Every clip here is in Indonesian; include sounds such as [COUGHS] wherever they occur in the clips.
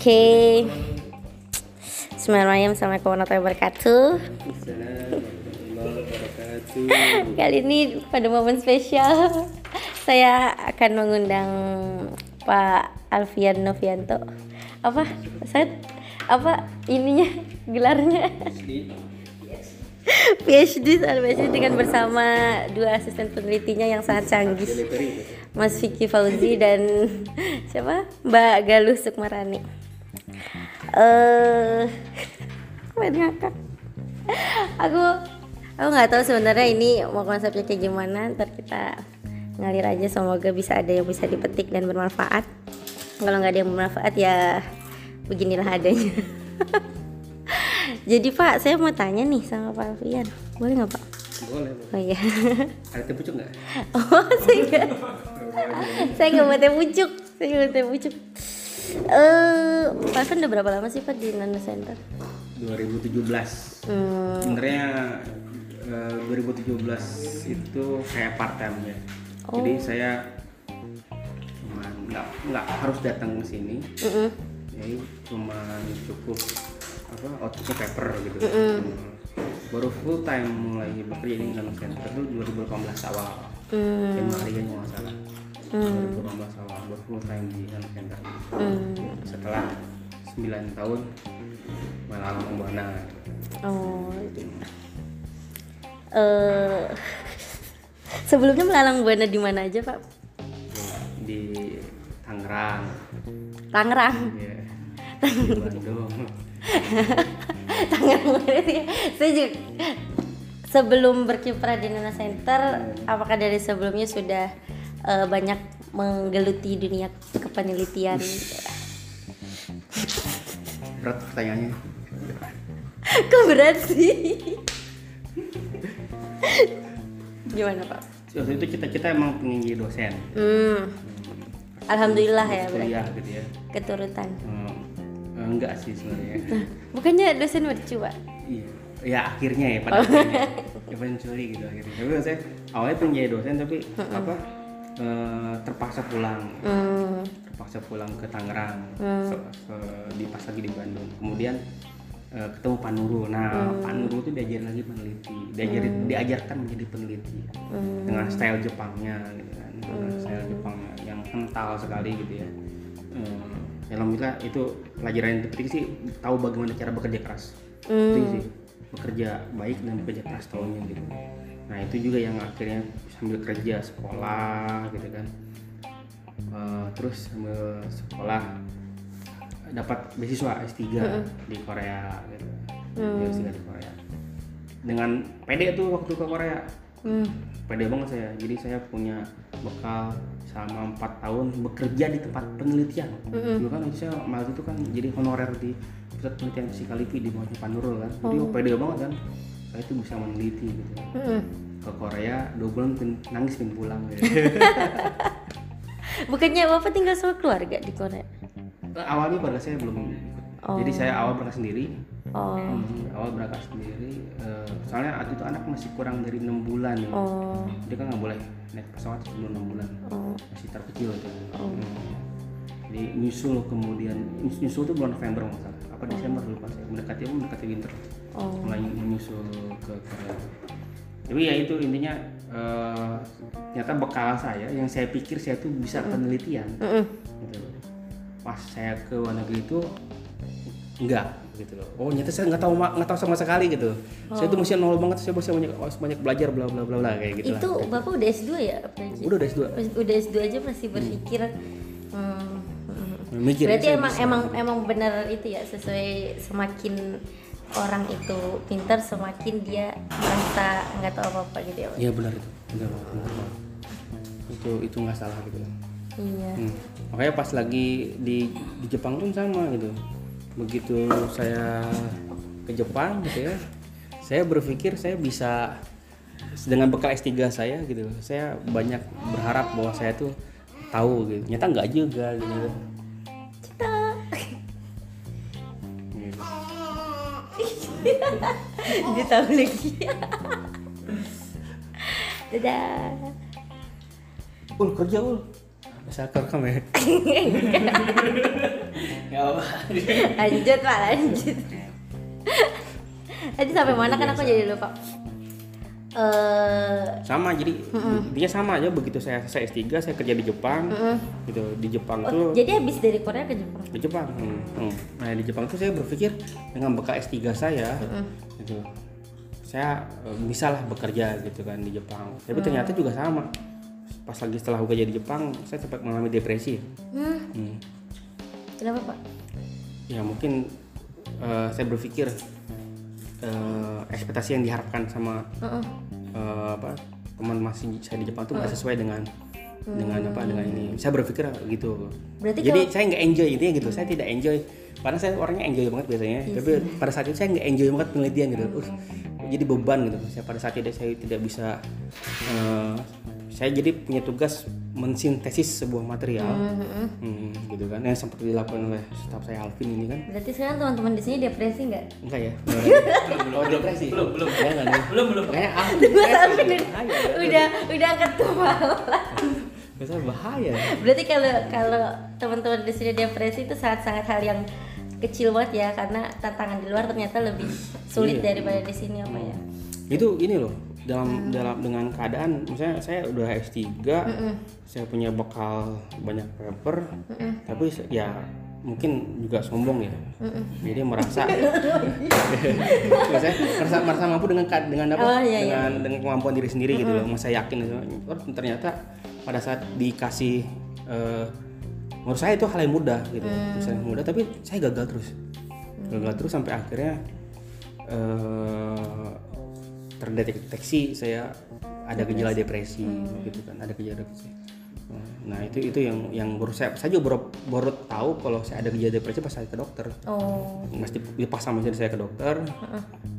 Oke. Bismillahirrahmanirrahim. Assalamualaikum warahmatullahi wabarakatuh. [LAUGHS] Kali ini pada momen spesial saya akan mengundang Pak Alfian Novianto. Apa? Saya apa ininya gelarnya? PhD PhD dengan bersama dua asisten penelitinya yang sangat canggih Mas Vicky Fauzi dan siapa? Mbak Galuh Sukmarani. Eh uh, aku aku nggak tahu sebenarnya ini mau konsepnya kayak gimana ntar kita ngalir aja. Semoga bisa ada yang bisa dipetik dan bermanfaat. Kalau nggak ada yang bermanfaat ya beginilah adanya. [LAUGHS] Jadi Pak, saya mau tanya nih sama Pak Alfian, boleh nggak Pak? Boleh. Oh iya. [LAUGHS] Ada teh pucuk nggak? Oh [LAUGHS] saya nggak, saya nggak mau teh pucuk, saya nggak mau teh pucuk. Eh, Pak Alfian udah berapa lama sih Pak di Nano Center? 2017. Hmm, Sebenarnya eh, 2017 itu kayak part time ya. Jadi saya nggak nggak harus datang ke sini. mm-mm. Jadi cuman cukup apa outputnya paper gitu. Hmm. Baru full time mulai bekerja di Nano Center itu 2018 awal. Hmm, Januari kan nggak salah. hmm, 2018 awal baru full time di Nano Center. hmm. setelah 9 tahun melalang buana Oh, itu. Eh, [LAUGHS] sebelumnya melalang buana di mana aja Pak? di Tangerang Tangerang. ya di Bandung [LAUGHS] [LAUGHS] Ya. Saya juga sebelum berkiprah di Nana Center, apakah dari sebelumnya sudah eh, banyak menggeluti dunia kepenelitian? berat pertanyaannya Kok berat sih? Gimana Pak? waktu itu kita kita emang pengen jadi dosen Hmm, Alhamdulillah ya berarti kuliah gitu ya keturutan. Hmm, enggak sih sebenarnya. Bukannya dosen mercu Pak? iya. Ya akhirnya ya pada akhirnya. Eventually gitu akhirnya. Tapi saya awalnya pengen jadi dosen tapi apa eh, terpaksa pulang. Hmm, terpaksa pulang ke Tangerang se- se- di pas lagi di Bandung. Kemudian eh, ketemu Pak Nurul. Nah Pak Nurul itu diajarin lagi peneliti. Diajarin diajarkan menjadi peneliti. Dengan style Jepangnya gitu kan. Dengan style Jepangnya yang kental sekali gitu ya. Eh, alhamdulillah itu pelajaran yang terpenting sih tahu bagaimana cara bekerja keras itu sih bekerja baik dan bekerja keras tahunya gitu nah itu juga yang akhirnya sambil kerja sekolah gitu kan Eh, terus sambil sekolah dapat beasiswa S3 di Korea gitu. S3 di Korea. Dengan pede tuh waktu ke Korea. hmm, Pede banget saya. Jadi saya punya bekal selama empat tahun bekerja di tempat penelitian. Dulu kan saya waktu itu kan jadi honorer di pusat penelitian psikalipi di bawahnya Pak Nurul kan. Jadi pede banget kan. Saya itu bisa meneliti gitu. hmm. Ke Korea dua bulan pin- nangis pin pulang gitu. [LAUGHS] [LAUGHS] Bukannya Bapak tinggal sama keluarga di Korea? Awalnya pada saya belum ikut. Jadi saya awal berangkat sendiri. Oh, Hmm, awal berangkat sendiri. eh, soalnya waktu itu anak masih kurang dari enam bulan. ya. oh, Dia kan nggak boleh naik pesawat sebelum enam bulan. oh. Masih terkecil itu. Hmm. Jadi nyusul kemudian nyusul itu bulan November nggak salah. Apa Desember lupa saya. Mendekati apa? Mendekati winter. Oh. Mulai menyusul ke Korea. Tapi ya itu intinya eh, ternyata bekal saya yang saya pikir saya tuh bisa penelitian Mm-mm. gitu loh. Pas saya ke luar negeri itu enggak gitu loh. Oh nyata saya nggak tahu nggak tahu sama sekali gitu. Saya tuh masih nol banget. Saya masih banyak harus banyak belajar bla bla bla bla kayak gitu Itu lah. Bapak udah S2 ya? Apalagi? Udah udah S2. Udah S2 aja masih berpikir hmm, hmm. Mikir Berarti saya emang bisa. emang emang benar itu ya sesuai semakin orang itu pintar semakin dia merasa nggak tahu apa apa gitu ya? Iya benar itu. Benar. Itu itu nggak salah gitu. iya Hmm. Makanya pas lagi di di Jepang pun sama gitu. Begitu saya ke Jepang gitu ya, saya berpikir saya bisa dengan bekal S3 saya gitu. Saya banyak berharap bahwa saya tuh tahu gitu. Nyata nggak juga gitu. kita Gitu. dia tahu lagi dadah ul kerja ul bisa kerekam ya [LAUGHS] ya apa lanjut pak lanjut. Tadi sampai mana kan aku jadi lupa. Eh sama jadi dia sama aja. Begitu saya saya S3 saya kerja di Jepang. Gitu di Jepang oh, tuh. jadi habis dari Korea ke Jepang? Di Jepang hmm, hmm. nah di Jepang tuh saya berpikir dengan bekal S3 saya gitu saya eh, bisa lah bekerja gitu kan di Jepang. Tapi ternyata juga sama. Pas lagi setelah aku kerja di Jepang saya sempat mengalami depresi. Hmm, Hmm. Kenapa pak? Ya mungkin eh, saya berpikir eh, ekspektasi yang diharapkan sama Heeh. eh, apa teman masih saya di Jepang tuh nggak sesuai dengan dengan apa dengan ini. Saya berpikir gitu. Berarti jadi saya nggak enjoy intinya gitu. Saya tidak enjoy. Karena saya orangnya enjoy banget biasanya. Tapi pada saat itu saya nggak enjoy banget penelitian gitu. Uh, jadi beban gitu. Saya pada saat itu saya tidak bisa eh, saya jadi punya tugas mensintesis sebuah material. Hmm, gitu kan. Yang seperti dilakukan oleh staf saya Alvin ini kan. Berarti sekarang teman-teman di sini depresi nggak? Enggak ya. [LAUGHS] Belum belum depresi. belum belum. Ya enggak nih belum belum. Kayak Alvin [LAUGHS] bahaya udah udah angkat kepala [LAUGHS] Biasanya bahaya. Berarti kalau kalau teman-teman di sini depresi itu sangat-sangat hal yang kecil banget ya karena tantangan di luar ternyata lebih sulit Iya. daripada di sini apa ya? Itu ini loh dalam dalam dengan keadaan misalnya saya udah S3 saya punya bekal banyak paper tapi se- ya mungkin juga sombong ya. Jadi merasa [LAUGHS] saya merasa merasa mampu dengan dengan apa? Oh, iya, iya. dengan dengan kemampuan diri sendiri gitu loh. Saya yakin oh, ternyata pada saat dikasih eh, menurut saya itu hal yang mudah gitu. Misalnya mudah tapi saya gagal terus. Gagal terus sampai akhirnya eh terdeteksi saya ada gejala depresi. gitu kan ada gejala depresi. Nah itu itu yang yang baru saya saya juga baru, baru tahu kalau saya ada gejala depresi pas saya ke dokter. Oh. Mesti dipasang mesin saya ke dokter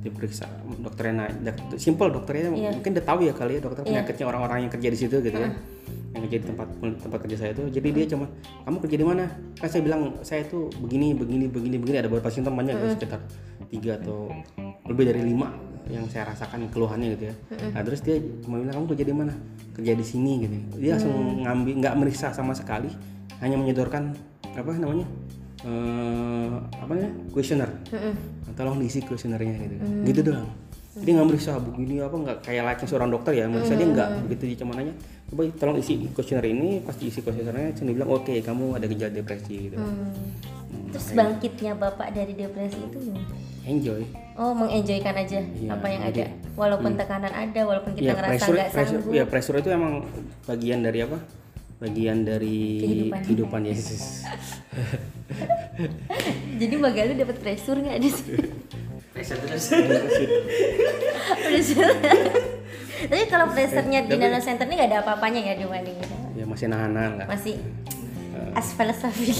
diperiksa. Dokternya nanya simple dokternya Iya. mungkin udah tahu ya kali ya dokter penyakitnya orang-orang yang kerja di situ gitu ya yang kerja di tempat tempat kerja saya itu jadi dia cuma kamu kerja di mana? Kan saya bilang saya itu begini begini begini begini. Ada beberapa simptom banyak ya, sekitar tiga atau lebih dari lima yang saya rasakan keluhannya gitu ya. Nah terus dia cuma bilang kamu kerja di mana? Kerja di sini gitu. Dia langsung ngambil nggak meriksa sama sekali hanya menyodorkan apa namanya eh apa namanya kuesioner Nah, tolong diisi kuesionernya gitu. Gitu doang. Dia nggak meriksa begini apa nggak kayak layaknya seorang dokter ya? Meriksa dia nggak begitu dia cuma nanya. Coba tolong isi kuesioner ini pas diisi kuesionernya saya bilang oke kamu ada gejala depresi gitu. Hmm. terus bangkitnya bapak dari depresi itu gimana enjoy. Oh mengenjoykan aja Iya, apa yang jadi- ada. Walaupun tekanan ada walaupun kita ya ngerasa pressure, nggak pressure sanggup. ya pressure itu emang bagian dari apa? Bagian dari Kehidupan. kehidupan Yesus [LAUGHS] jadi mbak Galuh dapat pressure nggak di sini? Pressure. tapi kalau pressernya di nano center ini nggak ada apa-apanya ya dibanding ya masih nahan-nahan lah. Masih asfal safi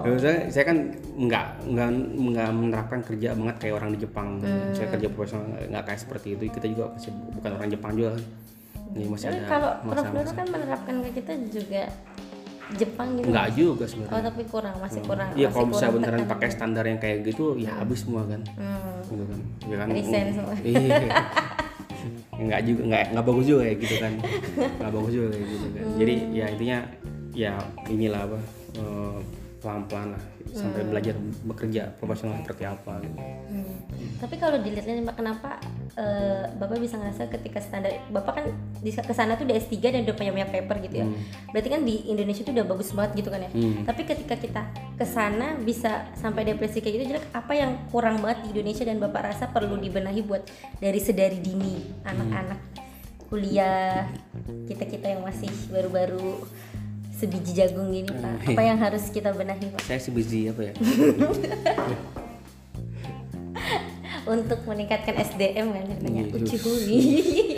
Terus saya, saya kan nggak nggak nggak menerapkan kerja banget kayak orang di Jepang. Hmm. Saya kerja profesional nggak- kayak seperti itu. Kita juga masih bukan orang Jepang juga. kan. Jadi masih tapi ada kalau Prof Nurul kan menerapkan ke kita juga Jepang gitu Nggak juga oh sebenarnya. tapi kurang masih kurang Iya kalau bisa beneran pakai standar yang kayak gitu ya habis semua kan. hmm. Gitu kan. Ya kan. Iya. [LAUGHS] nggak juga nggak nggak bagus juga kayak gitu kan. Nggak bagus juga kayak gitu kan. Jadi ya intinya ya inilah apa eh, pelan-pelan lah sampai belajar bekerja profesional seperti apa gitu. Hmm. Tapi kalau dilihat-lihat Mbak, kenapa eh, Bapak bisa ngerasa ketika standar Bapak kan di ke sana tuh udah S3 dan udah punya banyak paper gitu ya. Berarti kan di Indonesia tuh udah bagus banget gitu kan ya. Hmm. Tapi ketika kita ke sana bisa sampai depresi kayak gitu jelek apa yang kurang banget di Indonesia dan Bapak rasa perlu dibenahi buat dari sedari dini anak-anak kuliah kita-kita yang masih baru-baru sebiji jagung gini Pak. Apa yang harus kita benahi Pak saya busy apa ya [LAUGHS] untuk meningkatkan SDM kan katanya. Iya, Ucuhui.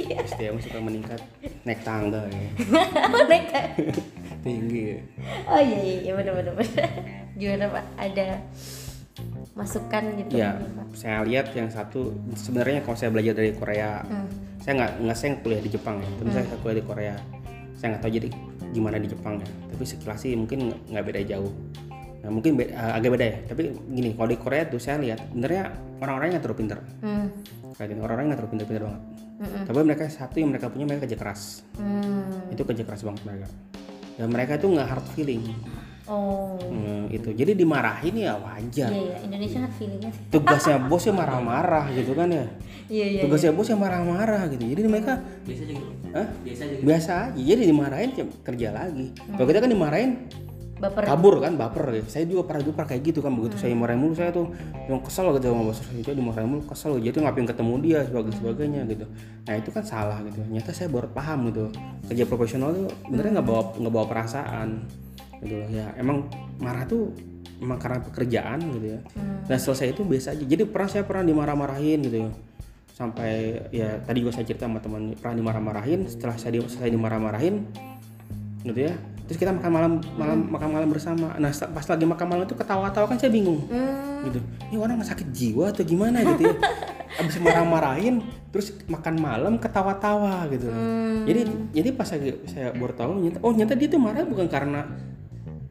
SDM [LAUGHS] suka meningkat naik tangga ya [LAUGHS] Mereka. tinggi ya. Oh iya iya, iya benar benar. Gimana Pak? Ada masukan gitu ya Pak? saya lihat yang satu sebenarnya kalau saya belajar dari Korea Hmm. saya nggak nggak saya kuliah di Jepang ya tapi saya kuliah di Korea saya nggak tahu jadi gimana di Jepang ya. Tapi sekilas sih mungkin nggak- nggak beda jauh. Nah mungkin be- eh, agak beda ya. Tapi gini kalau di Korea tuh saya lihat sebenarnya orang-orangnya terlalu pinter Hmm. kayak orang-orang nggak terlalu pintar-pintar banget tapi mereka satu yang mereka punya mereka kerja keras. Hmm. itu kerja keras banget mereka. Dan mereka itu nggak hard feeling Oh. Hmm, itu jadi dimarahin ya wajar. Iya iya, Indonesia hard feelingnya sih. tugasnya [LAUGHS] bos ya marah-marah gitu kan ya. Iya iya. tugasnya bos ya marah-marah gitu. Jadi mereka biasa juga. Hah? biasa juga. Biasa aja. Jadi dimarahin ya kerja lagi. Kalau kita kan dimarahin Baper. kabur kan baper. Ya saya juga pernah juga pernah kayak gitu kan. Begitu saya dimarahin mulu saya tuh yang kesel gitu sama bos saya. Itu dimarahin mulu kesel. Jadi ngapain ketemu dia sebagai sebagainya gitu. Nah itu kan salah gitu. Ternyata saya baru paham gitu. Kerja profesional tuh benernya nggak bawa nggak bawa perasaan gitu loh. Ya emang marah tuh emang karena pekerjaan gitu ya. Dan selesai itu biasa aja. Jadi pernah saya pernah dimarah-marahin gitu ya. Sampai ya tadi juga saya cerita sama teman pernah dimarah-marahin. Setelah saya di, selesai dimarah-marahin gitu ya. Terus kita makan malam malam makan malam bersama. Nah pas lagi makan malam itu ketawa-tawa kan saya bingung. Hmm. gitu. Ini orang nggak sakit jiwa atau gimana? Gitu ya. [LAUGHS] Abis marah-marahin terus makan malam ketawa-tawa gitu. Jadi jadi pas saya, saya baru tahu nyata, oh nyata dia tuh marah bukan karena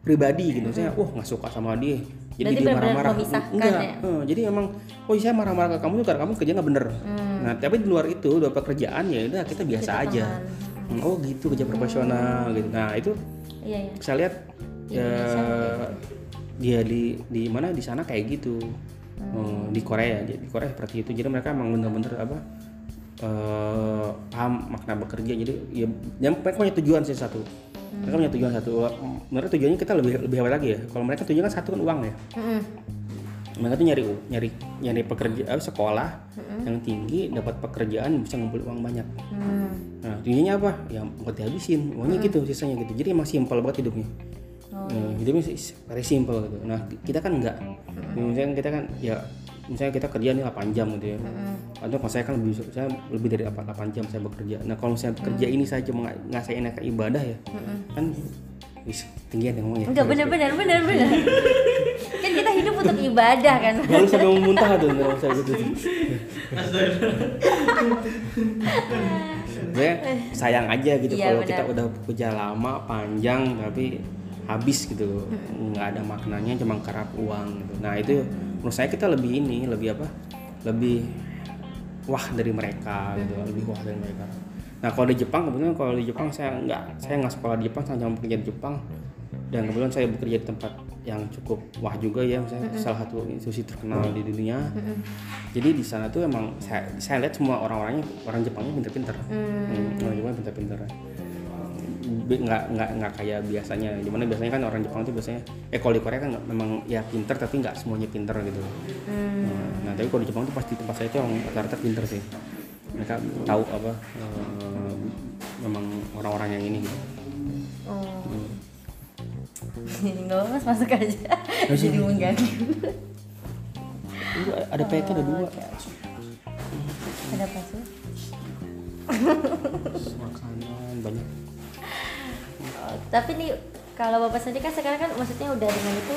pribadi gitu. Saya wah nggak suka sama dia. Jadi Berarti dia marah-marah. enggak. ya? eh, jadi emang oh saya marah-marah ke kamu tuh karena kamu kerja nggak bener. Nah tapi di luar itu di luar pekerjaan ya udah kita biasa Kita aja. teman. Hmm, oh gitu kerja profesional gitu. Nah itu Iya iya. saya lihat ya dia di di mana di sana kayak gitu. Oh, di Korea di Korea seperti itu. Jadi mereka emang bener-bener apa eh paham makna bekerja. Jadi ya yang punya tujuan sih satu mereka punya tujuan satu. Mereka tujuannya kita lebih lebih hebat lagi ya. Kalau mereka tujuan kan satu kan uang ya. Mm-mm. mereka tuh nyari nyari nyari pekerja apa, sekolah yang tinggi dapat pekerjaan bisa ngumpul uang banyak. Hmm. nah tujuannya apa? Ya buat dihabisin. Uangnya gitu sisanya gitu. Jadi emang simpel banget hidupnya. Nah, hidupnya sih very simple gitu. Nah kita kan enggak. Misalnya kita kan ya misalnya kita kerja nih 8 jam gitu ya atau kalau saya kan lebih saya lebih dari 8, 8 jam saya bekerja nah kalau misalnya kerja ini saya cuma ng- ngasain kayak ibadah ya kan wis tinggian yang ngomong ya Enggak benar benar benar benar. [LAUGHS] kan kita hidup untuk ibadah kan. Jangan sampai mau muntah tuh kalau saya gitu. [LAUGHS] Sebenarnya sayang aja gitu Iya, kalau kita udah kerja lama panjang tapi habis gitu loh. nggak ada maknanya cuma karena uang gitu. Nah itu menurut saya kita lebih ini lebih apa? Lebih wah dari mereka gitu lebih wah dari mereka. Nah kalau di Jepang kebetulan kalau di Jepang saya nggak saya nggak sekolah di Jepang saya cuma bekerja di Jepang. Dan kebetulan saya bekerja di tempat yang cukup wah juga ya saya salah satu institusi terkenal di dunia. Jadi di sana tuh emang saya, saya lihat semua orang-orangnya orang Jepangnya pinter-pinter. Hmm, orang Jepang pinter-pinter nggak nggak nggak kayak biasanya. Di mana biasanya kan orang Jepang tuh biasanya eh kalau di Korea kan memang ya pinter tapi nggak semuanya pinter gitu. Nah, nah, tapi kalau di Jepang tuh pasti tempat saya itu yang rata-rata pinter sih. Mereka tahu apa eh, memang orang-orang yang ini gitu. Oh. [LAUGHS] Nggak mas masuk aja. Jadi mengganggu. Ada PT ada dua. Ada apa sih? makanan banyak Oh, tapi nih kalau bapak sendiri kan sekarang kan maksudnya udah dengan itu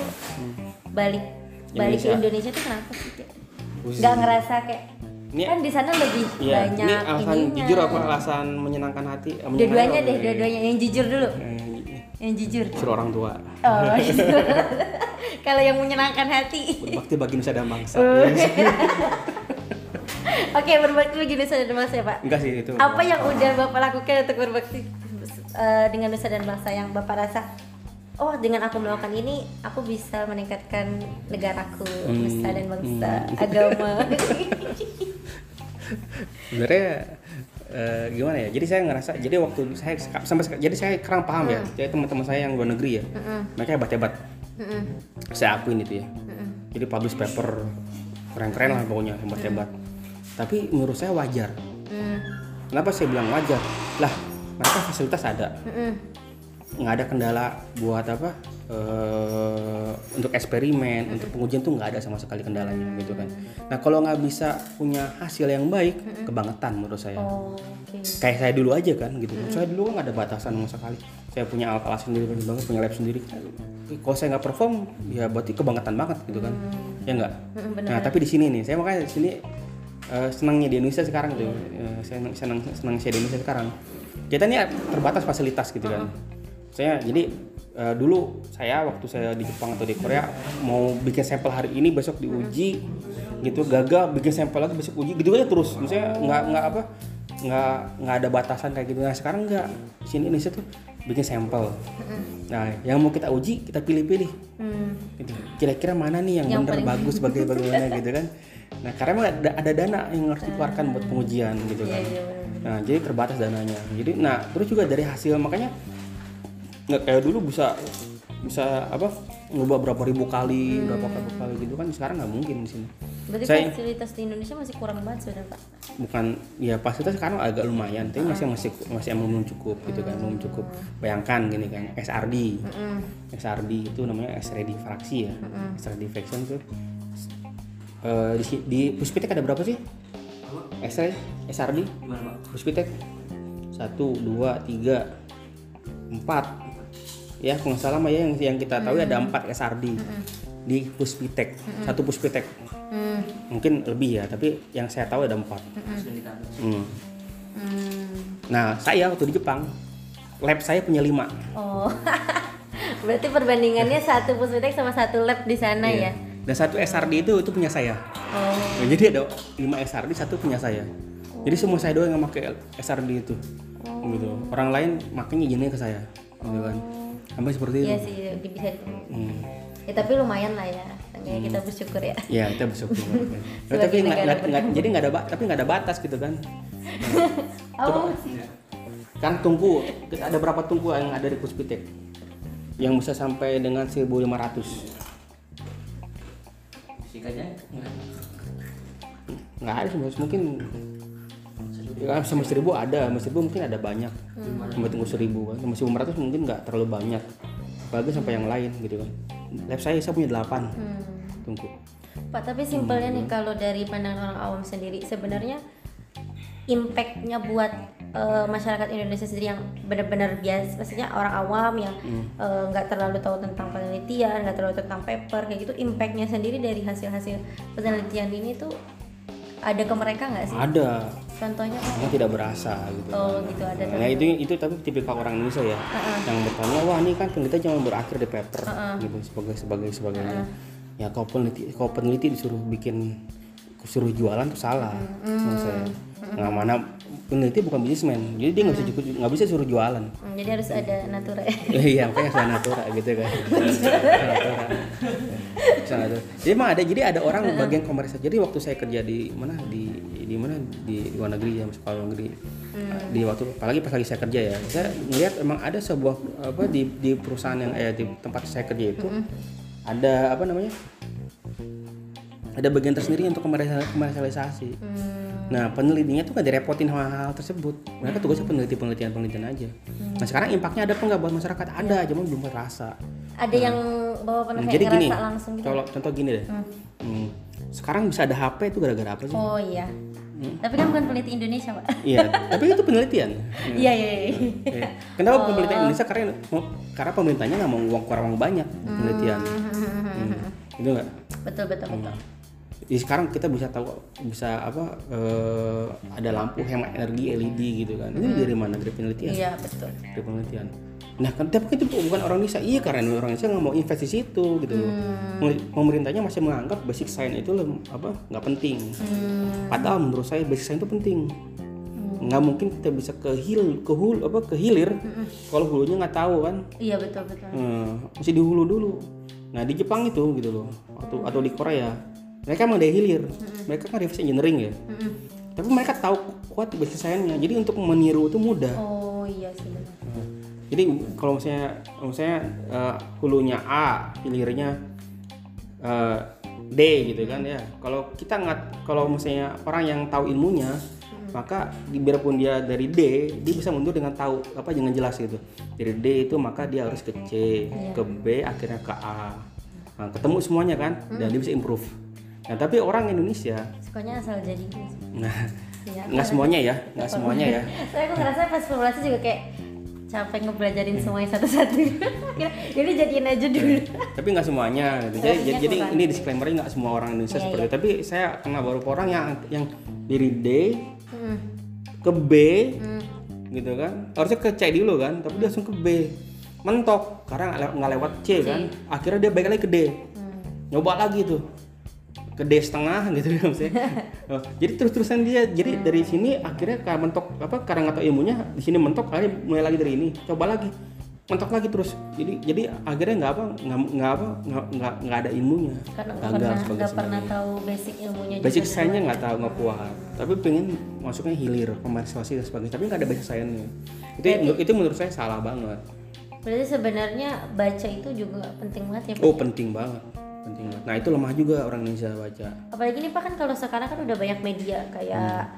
balik balik ke Indonesia. Tuh kenapa sih? Nggak ngerasa kayak Ini- kan di sana lebih Iya, banyak ini alasan ininya. jujur apa alasan menyenangkan hati? Eh, menyenangkan Dua-duanya deh, dua-duanya yang jujur dulu. Eh, Yang jujur. suruh orang tua. Oh, [LAUGHS] kalau yang menyenangkan hati. Berbakti bagi nusa dan bangsa. [LAUGHS] Oke, berbakti lagi Nusa dan Bangsa ya Pak. Enggak sih itu. Apa yang udah Bapak lakukan untuk berbakti eh, dengan Nusa dan Bangsa yang Bapak rasa Oh, dengan aku melakukan ini, aku bisa meningkatkan negaraku, Nusa dan Bangsa, [LAUGHS] agama. Sebenarnya eh, gimana ya? Jadi saya ngerasa jadi waktu saya sampai jadi saya sekarang paham ya. Jadi teman-teman saya yang luar negeri ya. Mereka hebat-hebat. Mm-mm. Saya akuin itu ya. Jadi publish paper keren-keren lah pokoknya hebat-hebat. Tapi menurut saya wajar. Mm. Kenapa saya bilang wajar? Lah, mereka fasilitas ada. Nggak ada kendala buat apa eh, untuk eksperimen untuk pengujian tuh nggak ada sama sekali kendalanya gitu kan. Nah kalau nggak bisa punya hasil yang baik kebangetan menurut saya. Oh, oke. kayak saya dulu aja kan gitu saya dulu nggak ada batasan sama sekali. Saya punya alat-alat sendiri banget punya lab sendiri. Kalau saya nggak perform ya berarti kebangetan banget gitu kan. Ya nggak? Mm, nah tapi di sini nih saya makanya di sini eh, senangnya di Indonesia sekarang tuh. Saya senang senang senang saya di Indonesia sekarang. Kita ini terbatas fasilitas gitu kan. Saya jadi eh, dulu saya waktu saya di Jepang atau di Korea mau bikin sampel hari ini besok diuji gitu gagal bikin sampel lagi besok uji gitu aja terus. Misalnya nggak nggak apa nggak nggak ada batasan kayak gitu. Nah sekarang nggak. Di sini Indonesia tuh bikin sampel. Nah yang mau kita uji kita pilih-pilih. Hmm. gitu. kira-kira mana nih yang, Yang benar paling- bagus [LAUGHS] sebagai bagaimana gitu kan nah karena emang ada, ada dana yang harus dikeluarkan buat pengujian gitu Iya, kan. iya, nah jadi terbatas dananya. Jadi nah terus juga dari hasil makanya nggak kayak dulu bisa bisa apa ngubah berapa ribu kali berapa kali kali gitu kan sekarang nggak mungkin di sini. Berarti Saya- fasilitas di Indonesia masih kurang banget sebenarnya Pak. bukan ya fasilitas sekarang agak lumayan tapi masih masih masih emang belum cukup gitu kan belum cukup. Bayangkan gini kan SRD Mm-mm. SRD itu namanya SRD fraksi ya SRD fraction tuh eh, di, di Puspitek ada berapa sih? SRD SRD Puspitek satu dua tiga empat. Ya kalau nggak salah mah ya yang yang kita tahu ada empat SRD di Puspitek satu Puspitek Hmm. mungkin lebih ya tapi yang saya tahu ada empat. Hmm. Hmm. nah saya waktu di Jepang lab saya punya lima. Oh. [LAUGHS] Berarti perbandingannya satu puspitek sama satu lab di sana Iya. ya. Dan satu SRD itu itu punya saya. Oh. Nah, jadi ada lima SRD satu punya saya. Jadi semua saya doang yang pakai SRD itu. Gitu. Orang lain makanya izinnya ke saya. Gitu kan. Sampai seperti itu. Iya sih bisa. Hmm. Ya tapi lumayan lah ya. Seenggaknya kita bersyukur ya. ya kita bersyukur. Ya, tapi nggak jadi nggak ada tapi nggak ada batas gitu kan. [LAUGHS] Oh, kan tungku ada berapa tungku yang ada di Puspitek yang bisa sampai dengan 1500 nggak ada mungkin ya, sama seribu ada sama seribu mungkin ada banyak. Sampai tunggu seribu kan. Sama seribu ratus mungkin nggak terlalu banyak. Apalagi sampai yang lain gitu kan. Lab saya saya punya delapan. Hmm. tungku Pak, tapi simpelnya nih kalau dari pandangan orang awam sendiri sebenarnya impactnya buat eh, masyarakat Indonesia sendiri yang benar-benar biasa, maksudnya orang awam yang eh, nggak terlalu tahu tentang penelitian, nggak terlalu tentang paper kayak gitu, impactnya sendiri dari hasil-hasil penelitian ini tuh ada ke mereka nggak sih? ada. Contohnya yang tidak berasa gitu. Oh gitu ada. Nah itu itu tapi tipikal orang Indonesia ya yang bertanya wah ini kan penelitian cuma berakhir di paper gitu sebagai sebagai sebagainya. Ya kalau peneliti kalau peneliti disuruh bikin suruh jualan tuh salah menurut saya. Nah mana peneliti bukan bisnismen jadi dia nggak bisa cukup nggak bisa suruh jualan. Hmm, jadi harus ada natura. [LAUGHS] Iya makanya saya natura gitu kan. [LAUGHS] Natura. Bisa. Jadi emang ada jadi ada orang bagian komersial. Jadi waktu saya kerja di mana di di mana di luar negeri ya sekolah luar negeri. Di waktu apalagi pas lagi saya kerja ya, saya melihat emang ada sebuah apa di di perusahaan yang eh di tempat saya kerja itu ada apa namanya? Ada bagian tersendiri untuk komersial- komersialisasi. Hmm, Nah penelitinya tuh gak direpotin sama hal tersebut. Mereka tugasnya peneliti penelitian penelitian aja. Nah sekarang impactnya ada apa nggak buat masyarakat? Ada, cuma belum terasa. ada yang bawa pernah Hmm, kayak jadi gini, langsung gitu. contoh, contoh gini deh. Hmm, Sekarang bisa ada HP itu gara-gara apa sih? Oh iya. Hmm. Tapi kan bukan peneliti Indonesia, Pak. Iya, tapi itu penelitian. [LAUGHS] Iya, iya, iya. Iya. Kenapa penelitian Indonesia? Karena karena pemerintahnya nggak mau uang kurang uang banyak penelitian. Hmm. Itu nggak? Betul, betul, betul. Jadi sekarang kita bisa tahu bisa apa eh, ada lampu hemat energi LED gitu kan. Ini dari mana? Dari penelitian. Iya, betul. Dari penelitian. Nah, kan tapi kan itu bukan orang Indonesia. Iya, karena orang Indonesia nggak mau invest di situ gitu loh. Pemerintahnya masih menganggap basic science itu apa nggak penting. Hmm, Padahal menurut saya basic science itu penting. Nggak mungkin kita bisa ke hil ke hul apa ke hilir kalau hulunya nggak tahu kan. iya betul, betul. Hmm, mesti di hulu dulu. Nah di Jepang itu gitu loh, atau atau di Korea, mereka emang dari hilir. Mereka kan reverse engineering ya. Mm-mm. Tapi mereka tahu kuat basic science-nya. Jadi untuk meniru itu mudah. Oh iya sih benar. Nah, Jadi kalau misalnya kalau misalnya eh, hulunya A, hilirnya eh, D gitu kan ya. Kalau kita nggak kalau misalnya orang yang tahu ilmunya, maka di- biarpun dia dari D, dia bisa mundur dengan tahu apa dengan jelas gitu. Dari D itu maka dia harus ke C, ke B, akhirnya ke A. Nah, ketemu semuanya kan, dan dia bisa improve. Nah, tapi orang Indonesia, Sukanya asal jadi nah Iya. nggak semuanya ya, nggak semuanya ya. [LAUGHS] Saya aku ngerasa pas formulasi juga kayak capek ngebelajarin semuanya satu-satu. [LAUGHS] Kira jadi jadiin aja dulu. tapi nggak semuanya gitu. jadi, jadi kurang. ini disclaimernya nggak semua orang Indonesia Iya, seperti itu tapi saya kenal beberapa orang yang yang dari D Hmm. ke B Hmm. gitu kan harusnya ke C dulu kan tapi dia langsung ke B mentok karena nggak lew- nggak lewat C kan akhirnya dia balik lagi ke D nyoba lagi tuh ke D setengah gitu ya maksudnya. [LAUGHS] Oh, jadi terus terusan dia jadi dari sini akhirnya karena mentok apa karena nggak tahu ilmunya di sini mentok akhirnya mulai lagi dari ini coba lagi mentok lagi terus. Jadi jadi akhirnya nggak apa nggak nggak apa nggak nggak ada ilmunya. Karena nggak pernah nggak pernah tahu basic ilmunya basic sainsnya nggak tahu nggak kuat. Tapi pengen masuknya hilir komersialisasi dan sebagainya. Tapi nggak ada basic sainsnya itu itu menurut saya salah banget. Berarti sebenarnya baca itu juga penting banget ya oh penting banget penting banget. Nah itu lemah juga orang Indonesia baca. Apalagi nih pak kan kalau sekarang kan udah banyak media kayak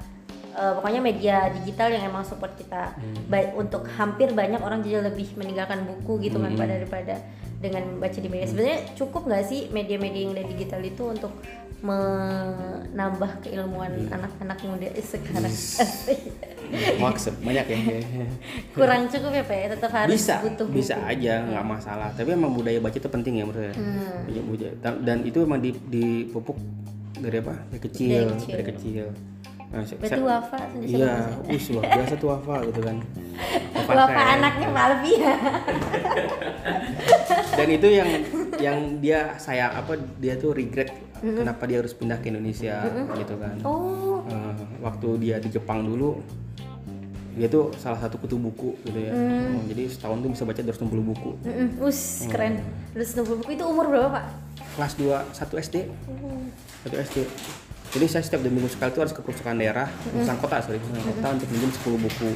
eh, pokoknya media digital yang emang support kita. Ba- untuk hampir banyak orang jadi lebih meninggalkan buku gitu kan pada daripada dengan membaca di media. Sebenarnya cukup nggak sih media-media yang dari digital itu untuk menambah keilmuan anak-anak muda sekarang? [LAUGHS] Maksud banyak ya. Kurang cukup ya pak ya? Tetap harus bisa butuh bisa aja nggak masalah. Tapi emang budaya baca itu penting ya menurut saya. Hmm. Dan- itu emang di- dipupuk dari apa? Dari kecil Dari kecil. dari kecil Nah, berarti wafa sendiri iya wis luar biasa tuh wafa gitu kan. Wafa wafa anaknya Malvi ya dan itu yang yang dia saya apa dia tuh regret kenapa dia harus pindah ke Indonesia gitu kan. Oh. Eh, waktu dia di Jepang dulu dia tuh salah satu kutu buku gitu ya. Oh, jadi setahun tuh bisa baca 260 buku. Mm-mm, us keren. terus buku itu umur berapa pak? Kelas 2 1 SD 1 SD jadi saya setiap dua minggu sekali tuh harus ke perpustakaan daerah perpustakaan kota sorry perpustakaan kota untuk minjem 10 buku.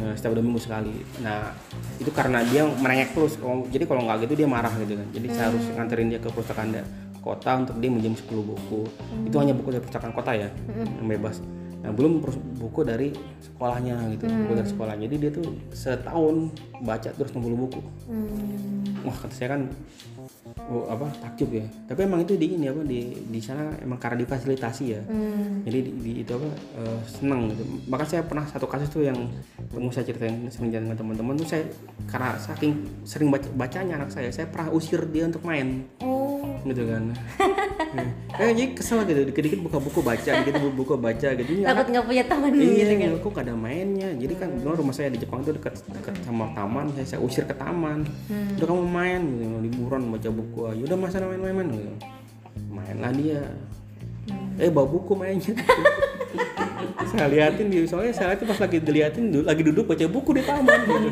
Nah setiap dua minggu sekali. Nah itu karena dia merengek terus. Jadi kalau nggak gitu dia marah gitu kan. Jadi saya harus nganterin dia ke perpustakaan kota untuk dia minjem 10 buku. Itu hanya buku dari perpustakaan kota ya yang bebas nah belum buku dari sekolahnya gitu buku dari sekolah. Jadi dia tuh setahun baca terus 60 buku. Wah kata saya kan oh, apa takjub ya. Tapi emang itu di ini apa di di sana emang karena difasilitasi ya. Jadi di, di- itu apa eh, seneng gitu. Bahkan saya pernah satu kasus tuh yang mau saya ceritain sering jalan dengan teman-teman tuh saya karena saking sering baca, bacanya anak saya saya pernah usir dia untuk main. Oh. Gitu kan [LAUGHS] eh, jadi kesel gitu dikit-dikit buka buku baca gitu buku baca gitu Ini takut nggak punya teman Iya, gitu kan kok gak ada mainnya. Jadi kan dulu rumah saya di Jepang tuh dekat dekat sama taman. Saya, saya usir ke taman. Udah kamu main, gitu, liburan baca buku aja. Udah masa main-main gitu. Mainlah dia. Eh bawa buku mainnya. [LAUGHS] saya liatin dia soalnya saya liatin pas lagi diliatin lagi duduk baca buku di taman gitu.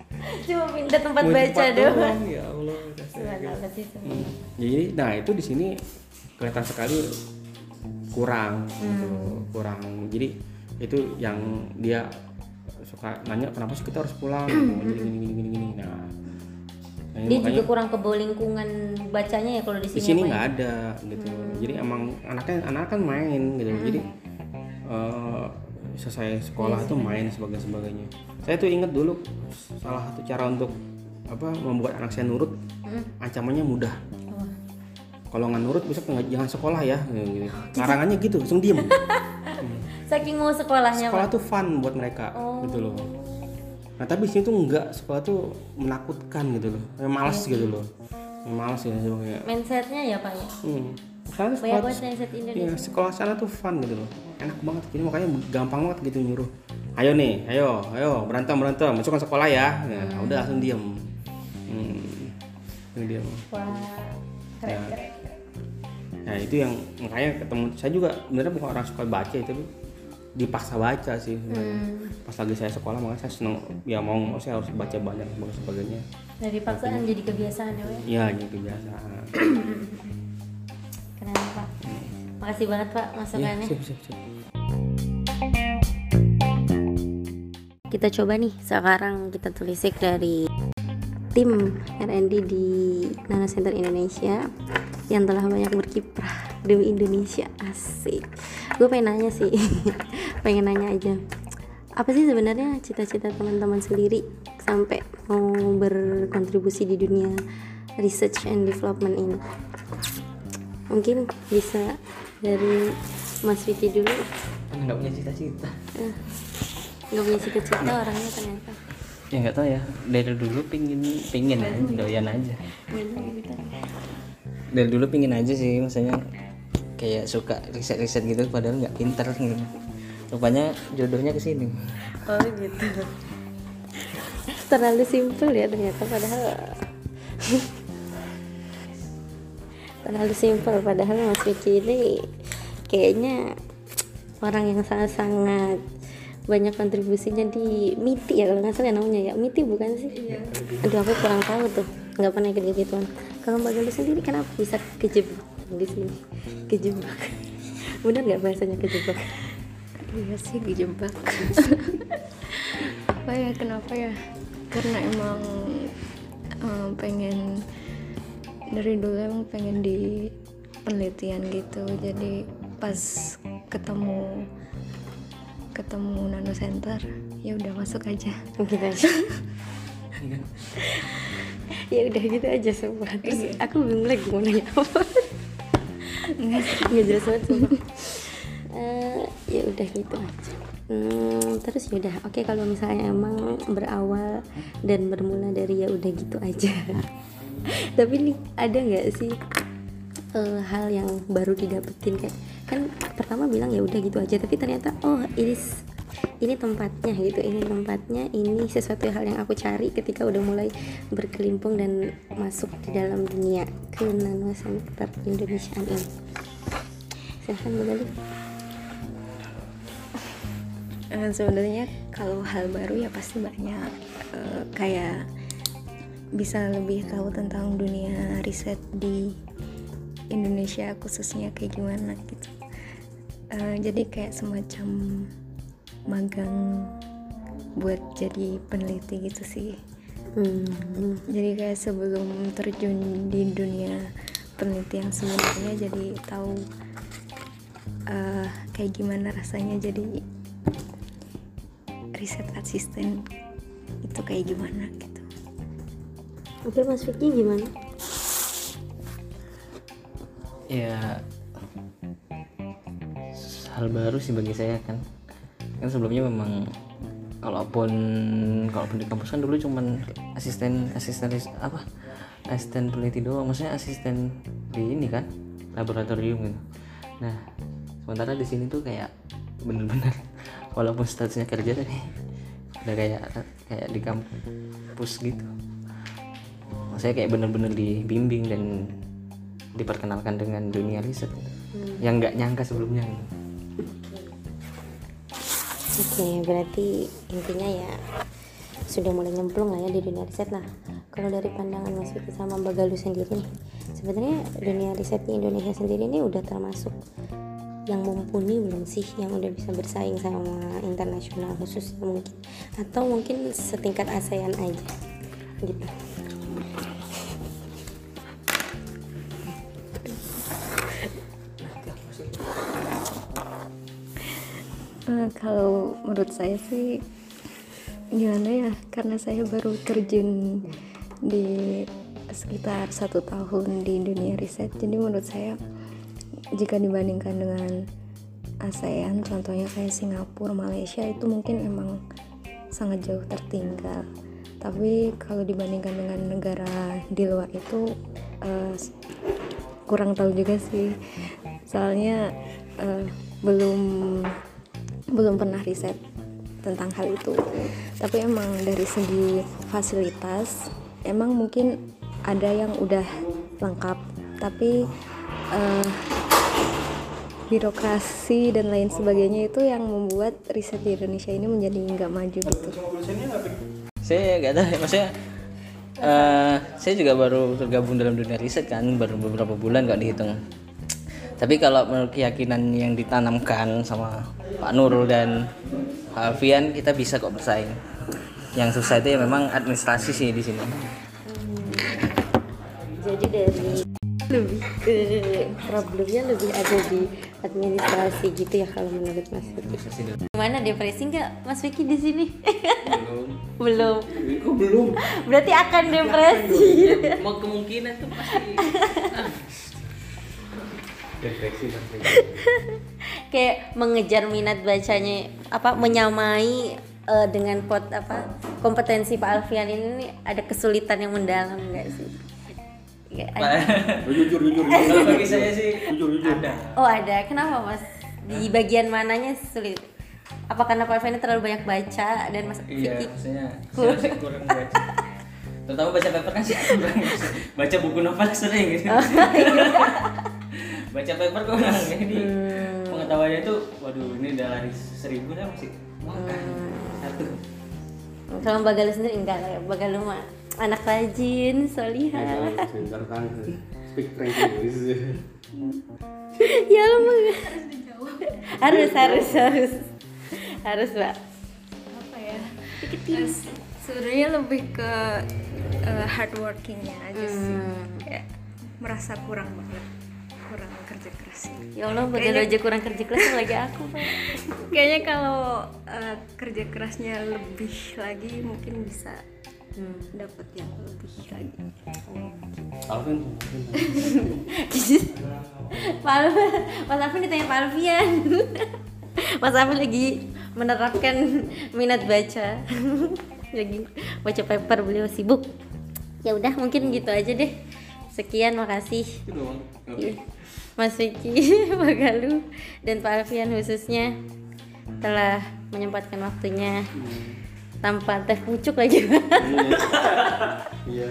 [LAUGHS] cuma pindah tempat Mau baca tempat doang Ya Allah. kata saya. Subhanallah sih semua. Hmm. Jadi nah itu di sini kelihatan sekali kurang gitu, kurang. Jadi itu yang dia suka nanya kenapa sih kita harus pulang jadi gini gini gini gini. Nah, nah ini dia makanya juga kurang kebau lingkungan bacanya ya kalau di di sini sini apa ya? nggak ada gitu. Jadi emang anaknya anak kan main gitu. Jadi eh, selesai sekolah Iya itu main sebagai sebagainya. Saya tuh inget dulu salah satu cara untuk apa membuat anak saya nurut ancamannya mudah. Kalau nggak nurut besok nggak jangan sekolah ya? Gitu. [LAUGHS] larangannya gitu langsung diem. [LAUGHS] Saking mau sekolahnya sekolah pak. tuh fun buat mereka gitu loh. Nah tapi sini tuh enggak sekolah tuh menakutkan gitu loh. Kayak malas gitu loh. Kayak malas ya sebenarnya mindsetnya ya pak ya? Hmm. Banyak sekolah, mindset Indonesia. iya, sekolah sana tuh fun gitu loh. Enak banget. Jadi makanya gampang banget gitu nyuruh. Ayo nih ayo ayo berantem berantem. Masukkan sekolah ya. Nah, udah langsung diem. Hmm. Langsung diem. Wah keren Ya. keren Nah itu yang makanya ketemu saya juga sebenarnya bukan orang suka baca ya, tapi dipaksa baca sih sebenarnya. Pas lagi saya sekolah makanya saya seneng ya mau mau saya harus baca banyak dan sebagainya. dari paksaan jadi kebiasaan ya Iya jadi kebiasaan. [COUGHS] keren pak makasih banget pak masukannya siap siap siap. kita coba nih sekarang kita telisik dari tim R&D di Nano Center Indonesia yang telah banyak berkiprah demi Indonesia. Asik. Gue pengen nanya sih [LAUGHS] pengen nanya aja. Apa sih sebenarnya cita-cita teman-teman sendiri sampai mau berkontribusi di dunia research and development ini? Mungkin bisa dari Mas Vicky dulu. Nggak punya cita-cita. Eh, nggak punya cita-cita orangnya ternyata ya nggak tahu ya. Dari dulu pingin pingin aja doyan aja. Dari dulu pingin aja sih maksudnya kayak suka riset-riset gitu padahal nggak pinter gitu. Rupanya jodohnya ke sini. Oh gitu. Terlalu simpel ya ternyata padahal terlalu simpel padahal Mas Vicky ini kayaknya orang yang sangat-sangat banyak kontribusinya di MITI ya kalau nggak salah namanya ya. MITI bukan sih? Iya. aduh aku kurang tahu tuh. Nggak pernah ikut gituan. Kalau mbak Galuh sendiri kenapa bisa kejebak di sini? Kejebak. [LAUGHS] Benar nggak bahasanya kejebak? Iya sih kejebak. [LAUGHS] Apa ya kenapa ya? Karena emang um, pengen dari dulu emang pengen di penelitian gitu. Jadi pas ketemu ketemu nano center ya udah masuk aja. Gitu aja. Ya udah gitu aja semua. Terus iya. aku bingung lagi mau nanya apa. Nggak jelas banget semua. Uh, ya udah gitu aja. Hmm, terus ya udah. Oke okay, kalau misalnya emang berawal dan bermula dari ya udah gitu aja. Tapi nih ada nggak sih uh, hal yang baru didapetin? Kayak kan pertama bilang ya udah gitu aja. Tapi ternyata oh ini ini tempatnya gitu. Ini tempatnya ini sesuatu hal yang aku cari ketika udah mulai berkelimpung dan masuk di dalam dunia nano center Indonesia ini. Silahkan Mbak uh, sebenarnya kalau hal baru ya pasti banyak. Uh, kayak bisa lebih tahu tentang dunia riset di Indonesia khususnya kayak gimana gitu uh, jadi kayak semacam magang buat jadi peneliti gitu sih. Hmm. jadi kayak sebelum terjun di dunia penelitian sebenarnya jadi tahu uh, kayak gimana rasanya jadi riset asisten itu kayak gimana gitu. Oke mas Vicky gimana? Ya hal baru sih bagi saya kan kan sebelumnya memang kalaupun kalaupun di kampus kan dulu cuman asisten asisten apa asisten peneliti doang maksudnya asisten di ini kan laboratorium gitu nah sementara di sini tuh kayak bener-bener [LAUGHS] walaupun statusnya kerja tapi udah kayak kayak di kampus gitu saya kayak bener-bener dibimbing dan diperkenalkan dengan dunia riset hmm. yang nggak nyangka sebelumnya gitu. Oke, berarti intinya ya sudah mulai nyemplung lah ya di dunia riset lah. Kalau dari pandangan Mas Vicky sama Mbak Galuh sendiri nih, sebenarnya dunia riset di Indonesia sendiri ini udah termasuk yang mumpuni belum sih yang udah bisa bersaing sama internasional khususnya mungkin atau mungkin setingkat ASEAN aja gitu. Kalau menurut saya sih gimana ya karena saya baru terjun di sekitar satu tahun di dunia riset jadi menurut saya jika dibandingkan dengan ASEAN contohnya kayak Singapura Malaysia itu mungkin emang sangat jauh tertinggal. Tapi kalau dibandingkan dengan negara di luar itu uh, kurang tahu juga sih. Soalnya uh, belum belum pernah riset tentang hal itu. Tapi emang dari segi fasilitas emang mungkin ada yang udah lengkap. Tapi uh, birokrasi dan lain sebagainya itu yang membuat riset di Indonesia ini menjadi nggak maju gitu. Saya nggak tahu maksudnya uh, saya juga baru tergabung dalam dunia riset kan baru beberapa bulan nggak dihitung tapi kalau menurut keyakinan yang ditanamkan sama Pak Nurul dan Pak Alfian kita bisa kok bersaing yang susah itu ya memang administrasi sih di sini jadi dari lebih ke problemnya lebih ada di administrasi gitu ya kalau menurut Mas Vicky. Gimana depresi nggak Mas Vicky di sini? Belum. [LAUGHS] belum. Kok belum? Berarti akan depresi. Mau kemungkinan tuh pasti. Depresi [LAUGHS] kayak mengejar minat bacanya apa menyamai uh, dengan pot apa kompetensi Pak Alfian ini ada kesulitan yang mendalam enggak sih? Ya, [LAUGHS] jujur jujur jujur. [LAUGHS] Bagi saya sih? jujur jujur. ada. Oh ada. Kenapa mas? Di bagian mananya sulit? Apa karena Pak Alfian terlalu banyak baca dan Mas iya maksudnya saya kurang baca. Terutama baca paper kan sih baca buku novel sering. Gitu baca paper kok kurang ini pengetahuannya itu waduh ini udah lari seribu dah masih makan. Satu. Kalau Mbak Galuh sendiri enggak lah ya Mbak Galuh mah anak rajin solihah Sebentar kan. Speak French English. [LAUGHS] ya Allah harus harus harus. Harus Mbak. Apa ya? Sebenarnya lebih ke eh, hardworkingnya aja sih. Kayak merasa kurang banget kurang kerja keras ya Allah Mbak Galuh aja kurang kerja keras lagi aku Pak. [LAUGHS] Kayaknya kalau eh, kerja kerasnya lebih lagi mungkin bisa dapat yang lebih lagi. Alvin, [LAUGHS] Pak Alfian, Mas Alfian ditanya Pak Alfian [LAUGHS] Mas Alfian lagi menerapkan minat baca. Lagi baca paper beliau sibuk. Ya udah mungkin gitu aja deh sekian makasih itu doang. Iya. Mas Vicky, [LAUGHS] Pak Galuh, dan Pak Alfian khususnya telah menyempatkan waktunya tanpa teh pucuk lagi. Iya.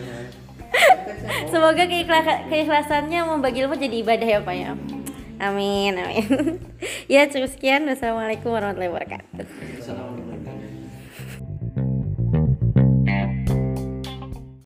[LAUGHS] Semoga keikhla- keikhlasannya membagi ilmu jadi ibadah ya Pak ya. Amin, amin. [LAUGHS] ya cukup sekian. Wassalamualaikum warahmatullahi wabarakatuh.